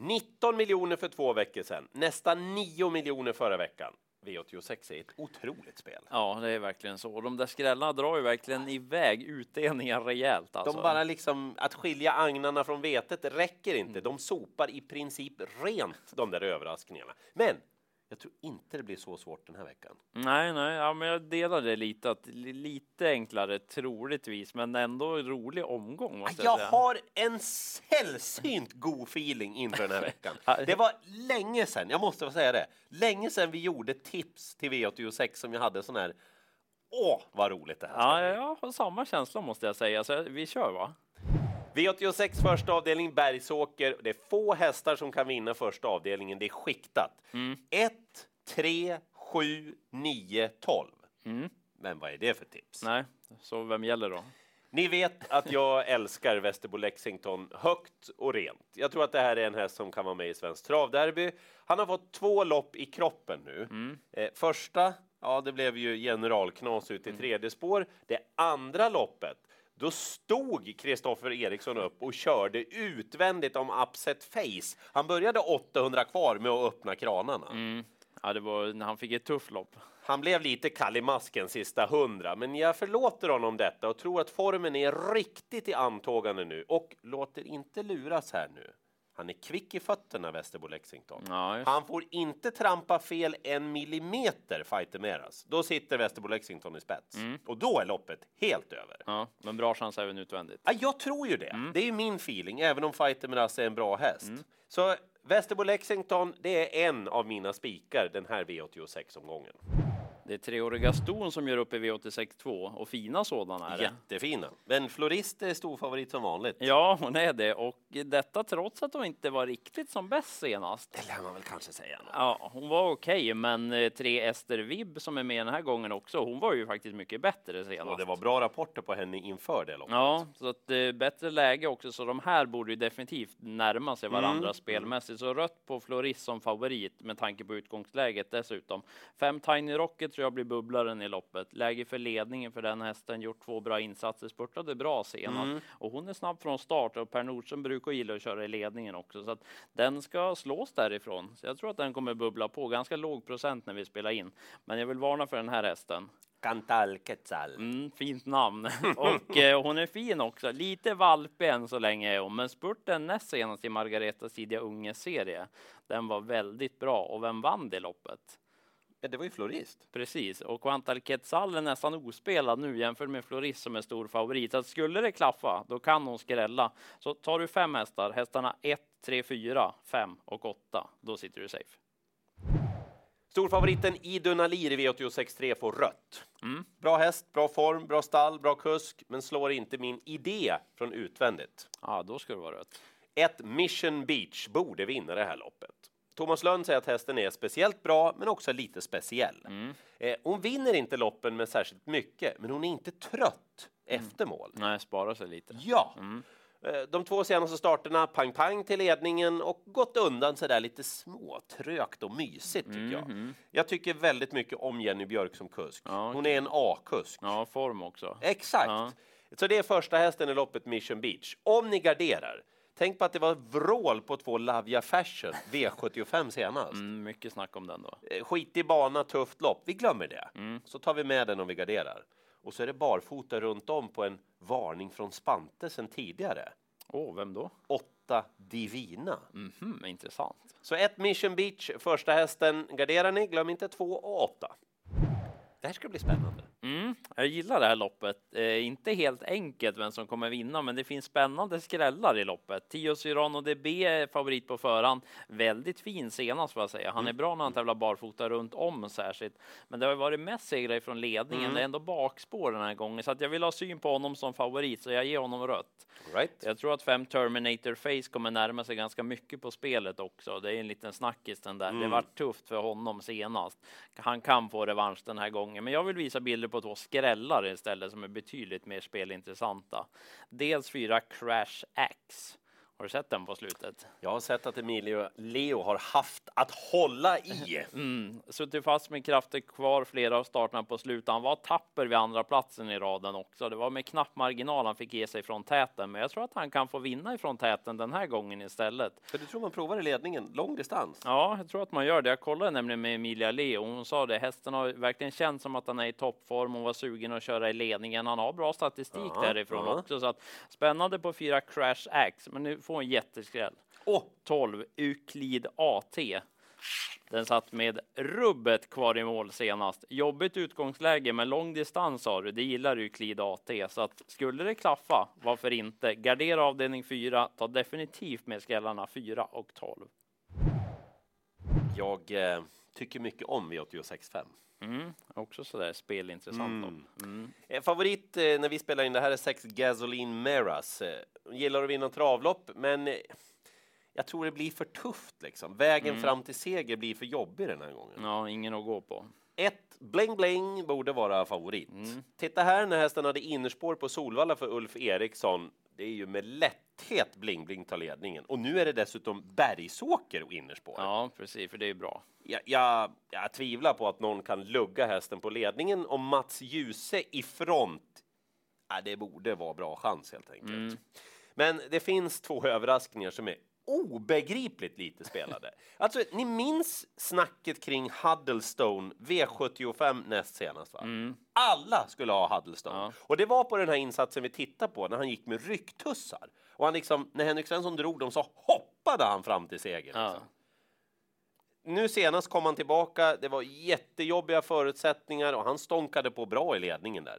19 miljoner för två veckor sedan, nästan 9 miljoner förra veckan. V86 är ett otroligt spel. Ja, det är verkligen så. De där skrällarna drar ju verkligen iväg utdelningar rejält. Alltså. De bara liksom, att skilja agnarna från vetet räcker inte. Mm. De sopar i princip rent de där överraskningarna. Men jag tror inte det blir så svårt den här veckan. Nej, nej, ja, men jag delar det lite att li- lite enklare troligtvis, men ändå en rolig omgång. Måste jag, Jag säga. har en sällsynt god feeling inför den här veckan. Det var länge sedan, jag måste säga det, länge sedan vi gjorde tips till V86 som jag hade sån här, åh vad roligt det här ska Ja, jag har samma känsla måste jag säga, så vi kör va? V86 första avdelning Bergsåker. Det är få hästar som kan vinna första avdelningen. Det är skiktat. 1, 3, 7, 9, 12. Men vad är det för tips? Nej, så vem gäller då? Ni vet att jag älskar Västerbo Lexington högt och rent. Jag tror att det här är en häst som kan vara med i Svenskt Travderby. Han har fått två lopp i kroppen nu. Eh, första, ja, det blev ju generalknas ut i tredje spår. Det andra loppet, då stod Kristoffer Eriksson upp och körde utvändigt om upset face. Han började 800 kvar med att öppna kranarna. Ja, det var när han fick ett tufft lopp. Han blev lite kall i masken sista hundra, men jag förlåter honom detta och tror att formen är riktigt i antågande nu och låter inte luras här nu. Han är kvick i fötterna, Västerbo Lexington. Ja. Han får inte trampa fel en millimeter, fighter Meras. Då sitter Västerbo Lexington i spets och då är loppet helt över. Ja, men bra chans även utvändigt. Ja, jag tror ju det. Det är min feeling, även om Fighter Meras är en bra häst. Så Västerbo Lexington, det är en av mina spikar den här V86-omgången. Det är treåriga ston som gör upp i V86 2 och fina sådana är det. Jättefina. Men Florist är stor favorit som vanligt. Ja, hon är det och detta trots att hon inte var riktigt som bäst senast. Det lär man väl kanske säga. Ja, hon var okej, men eh, tre Ester Vibb som är med den här gången också. Hon var ju faktiskt mycket bättre senast. Och det var bra rapporter på henne inför det loppet. Ja, så att eh, bättre läge också, så de här borde ju definitivt närma sig varandra Mm. spelmässigt. Så rött på Floris som favorit med tanke på utgångsläget dessutom. Fem Tiny Rocket jag blir bubblaren i loppet. Läge för ledningen för den hästen, gjort två bra insatser, spurtade bra senast Mm. och hon är snabb från start och Per Nordström brukar gilla att köra i ledningen också så att den ska slås därifrån. Så jag tror att den kommer bubbla på ganska låg procent när vi spelar in. Men jag vill varna för den här hästen. Cantal Quetzal. Mm, fint namn. Och eh, hon är fin också. Lite valpig än så länge är hon, men spurten näst senast i Margaretas tidiga unge-serie, den var väldigt bra. Och vem vann det loppet? Ja, det var ju Florist. Precis, och Quantal Quetzal är nästan ospelad nu jämfört med Floris som är stor favorit. Så skulle det klaffa, då kan hon skrälla. Så tar du fem hästar, hästarna 1, 3, 4, 5 och 8, då sitter du safe. Storfavoriten Idun Alir i V86.3 får rött. Bra häst, bra form, bra stall, bra kusk, men slår inte min idé från utvändigt. Ja, då ska det vara rött. Ett Mission Beach borde vinna det här loppet. Thomas Lönn säger att hästen är speciellt bra, men också lite speciell. Eh, hon vinner inte loppen med särskilt mycket, men hon är inte trött efter mål. Nej, spara sig lite. Ja. Eh, De två senaste starterna, pang-pang till ledningen och gått undan så där lite småtrögt och mysigt tycker jag. Jag tycker väldigt mycket om Jenny Björk som kusk. Ja, Hon är en A-kusk. Ja, form också. Exakt. Ja. Så det är första hästen i loppet Mission Beach. Om ni garderar, tänk på att det var vrål på två Lavia Fashion V75 senast. Mm, mycket snack om den då. Eh, Skitig bana, tufft lopp. Vi glömmer det. Mm. Så tar vi med den om vi garderar. Och så är det barfota runt om på en varning från Spante sen tidigare. Åh, vem då? Åtta Divina. Mhm, intressant. Så ett Mission Beach, första hästen garderar ni. Glöm inte två och åtta. Det här ska bli spännande. Mm, jag gillar det här loppet. Eh, inte helt enkelt vem som kommer vinna, men det finns spännande skrällar i loppet. Tio Cyrano DB är favorit på förhand. Väldigt fin senast får jag säga. Han är bra när han tävlar barfota runt om särskilt. Men det har varit mest segrar från ledningen. Det är ändå bakspår den här gången, så att jag vill ha syn på honom som favorit, så jag ger honom rött. Right. Jag tror att fem Terminator Face kommer närma sig ganska mycket på spelet också. Det är en liten snackis den där. Det var tufft för honom senast. Han kan få revansch den här gången, men jag vill visa bilder på två skrällar istället som är betydligt mer spelintressanta. Dels fyra Crash Axe. Har du sett den på slutet? Jag har sett att Emilio Leo har haft att hålla i. Mm. Suttit fast med krafter kvar flera av starterna på slutet. Han var tapper vid andra platsen i raden också. Det var med knapp marginal han fick ge sig från täten, men jag tror att han kan få vinna ifrån täten den här gången istället. För du tror man provar i ledningen, lång distans? Ja, jag tror att man gör det. Jag kollade nämligen med Emilia Leo. Hon sa det. Hästen har verkligen känts som att han är i toppform. Hon var sugen att köra i ledningen. Han har bra statistik Ja, därifrån ja. också, så att spännande på fyra Crash Axe. Men nu får en jätteskräll. Åh, 12 Euclid AT. Den satt med rubbet kvar i mål senast. Jobbigt utgångsläge, men lång distans sa du. Det gillar Euclid AT, så att skulle det klaffa, varför inte? Gardera avdelning 4, ta definitivt med skrällarna 4 och 12. jag eh, tycker mycket om V86.5. Mm, också sådär spelintressant. Mm. Mm. Eh, Favorit eh, när vi spelar in det här är sex Gasoline Meras. Eh, Gillar att vinna travlopp, men eh, jag tror det blir för tufft liksom. Vägen Mm. fram till seger blir för jobbig den här gången. Ja, ingen att gå på. Ett Bling Bling borde vara favorit. Mm. Titta här när hästen hade innerspår på Solvalla för Ulf Eriksson. Det är ju med lätthet Bling Bling tar ledningen. Och nu är det dessutom Bergsåker och innerspår. Ja, precis, för det är bra. Jag, jag, jag tvivlar på att någon kan lugga hästen på ledningen och Mats Djuse i front. Ja, det borde vara bra chans helt enkelt. Mm. Men det finns två överraskningar som är obegripligt lite spelade. Alltså, ni minns snacket kring Huddlestone V75 näst senast, va? Mm. Alla skulle ha Huddlestone. Ja. Och det var på den här insatsen vi tittade på när han gick med rycktussar. Och han liksom, när Henrik Svensson drog dem så hoppade han fram till seger. Ja. Liksom. Nu senast kom han tillbaka. Det var jättejobbiga förutsättningar och han stånkade på bra i ledningen där.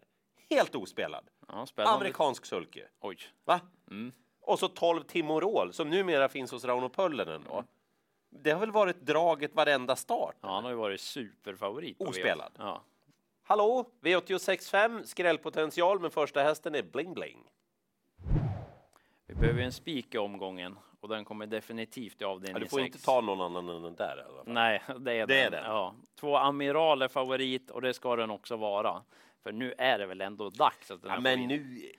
Helt ospelad. Ja. Amerikansk sulke. Oj. Va? Mm. Och så 12 Timorol som numera finns hos Rauno Pöllinen. Då. Det har väl varit draget varenda start? Ja, han har ju varit superfavorit. Ospelad. V8. Ja. Hallå, V86.5, skrällpotential, men första hästen är Bling Bling. Vi behöver en spik i omgången och den kommer definitivt i avdelning Ja, du får sex. inte ta någon annan än den där i alla fall. Nej, det är Det är den. den. Ja. Två Amiral är favorit och det ska den också vara. För nu är det väl ändå dags att den Ja, men nu,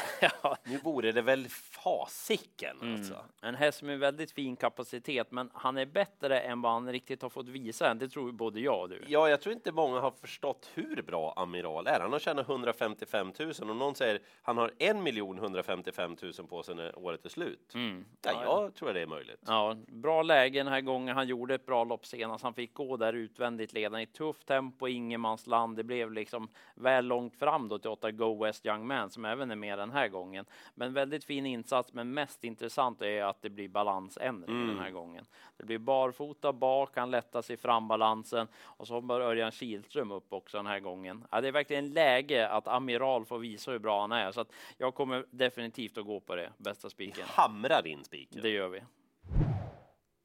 ja. nu vore det väl fasiken Mm. alltså. En häst med väldigt fin kapacitet, men han är bättre än vad han riktigt har fått visa än. Det tror både jag och du. Ja, jag tror inte många har förstått hur bra Amiral är. Han har tjänat 155 000 och någon säger han har 1 miljon 155 000 på sig när året är slut. Mm. Ja, jag tror det är möjligt. Ja, bra läge den här gången. Han gjorde ett bra lopp senast. Han fick gå där utvändigt ledande i tufft tempo, ingenmansland. Det blev liksom väl långt fram då till åtta Go West Young Man som även är med den här gången. Men väldigt fin insats. Men mest intressant är att det blir balansändring Mm. den här gången. Det blir barfota bak, han lättar sig frambalansen och så bör Örjan Kihlström upp också den här gången. Ja, det är verkligen läge att Amiral får visa hur bra han är så att jag kommer definitivt att gå på det. Bästa spiken. Hamrar in spiken. Det gör vi.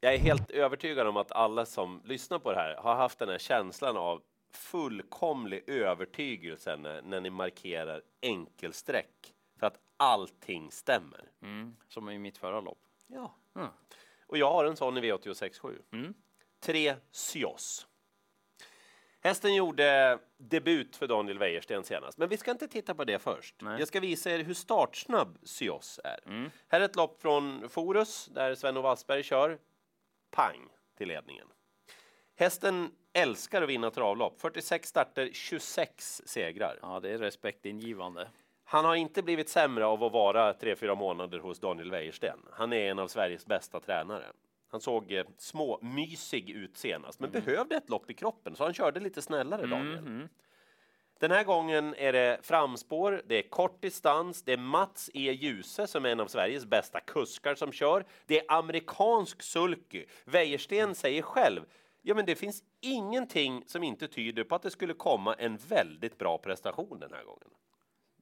Jag är helt övertygad om att alla som lyssnar på det här har haft den här känslan av fullkomlig övertygelse när, när ni markerar enkelsträck allting stämmer. Mm, som i mitt förra lopp. Ja. Mm. Och jag har en sån i V86.7. Mm. Tre Sios. Hästen gjorde debut för Daniel Wäjersten senast, men vi ska inte titta på det först. Nej. Jag ska visa er hur startsnabb Sios är. Mm. Här är ett lopp från Forus där Sven Wassberg kör. Pang till ledningen. Hästen älskar att vinna travlopp. 46 starter, 26 segrar. Ja, det är respektingivande. Han har inte blivit sämre av att vara 3-4 månader hos Daniel Wäjersten. Han är en av Sveriges bästa tränare. Han såg eh, små mysig ut senast, men behövde ett lopp i kroppen, så han körde lite snällare, Daniel. Mhm. Den här gången är det framspår, det är kort distans, det är Mats E. Djuse som är en av Sveriges bästa kuskar som kör. Det är amerikansk sulky. Wäjersten säger själv, ja men det finns ingenting som inte tyder på att det skulle komma en väldigt bra prestation den här gången.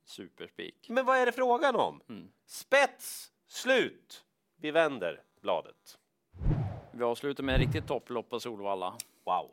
Superspik. Men vad är det frågan om? Mm. Spets, slut. Vi vänder bladet. Vi avslutar med en riktigt topplopp på Solvalla. Wow.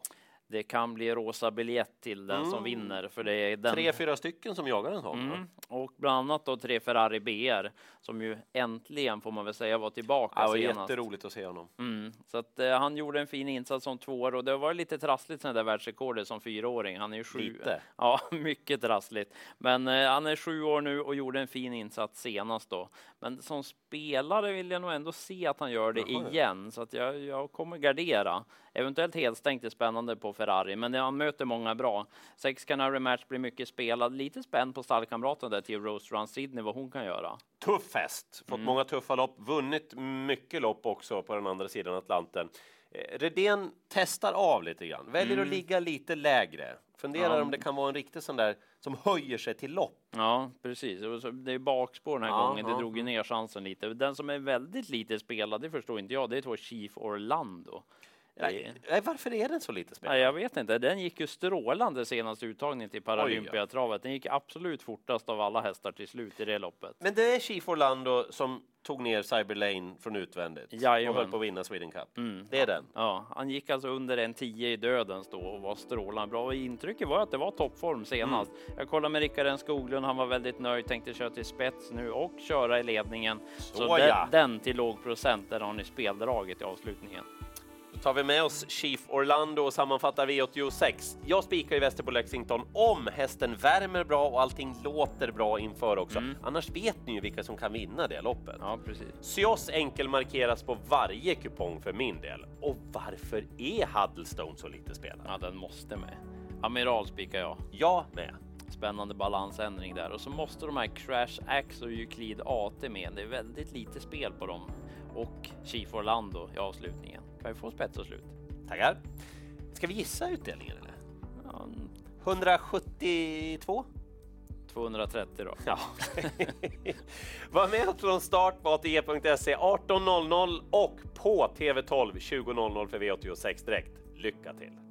Det kan bli rosa biljett till den som vinner. För det är den. Tre, fyra stycken som jagar en sån. Mm. Och bland annat då tre Ferrari BR som ju äntligen får man väl säga var tillbaka Ja, det var senast. jätteroligt att se honom. Mm. Så att eh, han gjorde en fin insats som tvåår och det var lite trassligt sen där världsrekordet som fyraåring. Han är ju sju. Lite. Ja, mycket trassligt. Men eh, han är sju år nu och gjorde en fin insats senast då. Men som spelare vill jag nog ändå se att han gör det Jaha. igen så att jag, jag kommer gardera. Eventuellt helstängt är spännande på Ferrari, men han möter många bra. Sex Canary Match blir mycket spelad. Lite spänd på stallkamraten där till Rose Run Sydney vad hon kan göra. Tuff häst, fått Mm. många tuffa lopp, vunnit mycket lopp också på den andra sidan Atlanten. Eh, Redén testar av lite grann, väljer att ligga lite lägre. Funderar Mm. Ja. om det kan vara en riktig sån där som höjer sig till lopp. Ja, precis. Det är bakspår den här Ja, gången. Det ja. drog ju ner chansen lite. Den som är väldigt lite spelad, det förstår inte jag. Det är två Chief Orlando. Nej, nej, varför är den så lite spelad? Nej, jag vet inte. Den gick ju strålande senast uttagning till Paralympiatravet. Den gick absolut fortast av alla hästar till slut i det loppet. Men det är Chief Orlando som tog ner Cyber Lane från utvändigt Jajamän. och höll på att vinna Sweden Cup. Mm. Det är den. Ja, han gick alltså under en 10 i dödens då och var strålande bra. Intrycket var att det var toppform senast. Mm. Jag kollade med Rickard Skoglund. Han var väldigt nöjd, tänkte köra till spets nu och köra i ledningen. Så, Så den, ja. den till låg procent, där har ni speldraget i avslutningen. Tar vi med oss Chief Orlando och sammanfattar V86. Jag spikar i Västerbo Lexington om hästen värmer bra och allting låter bra inför också. Mm. Annars vet ni ju vilka som kan vinna det loppet. Ja, precis. Syos enkel markeras på varje kupong för min del. Och varför är Huddlestone så lite spelad? Ja, den måste med. Amiral spikar jag. Jag med. Spännande balansändring där och så måste de här Crash Axe och Euclid AT med. Det är väldigt lite spel på dem och Chief Orlando i avslutningen. Vi få spets och slut? Tackar. Ska vi gissa utdelningen eller? Ja, 172? 230 då. Ja. Var med från start på ATG.se 18.00 och på TV12 20.00 för V86 direkt. Lycka till!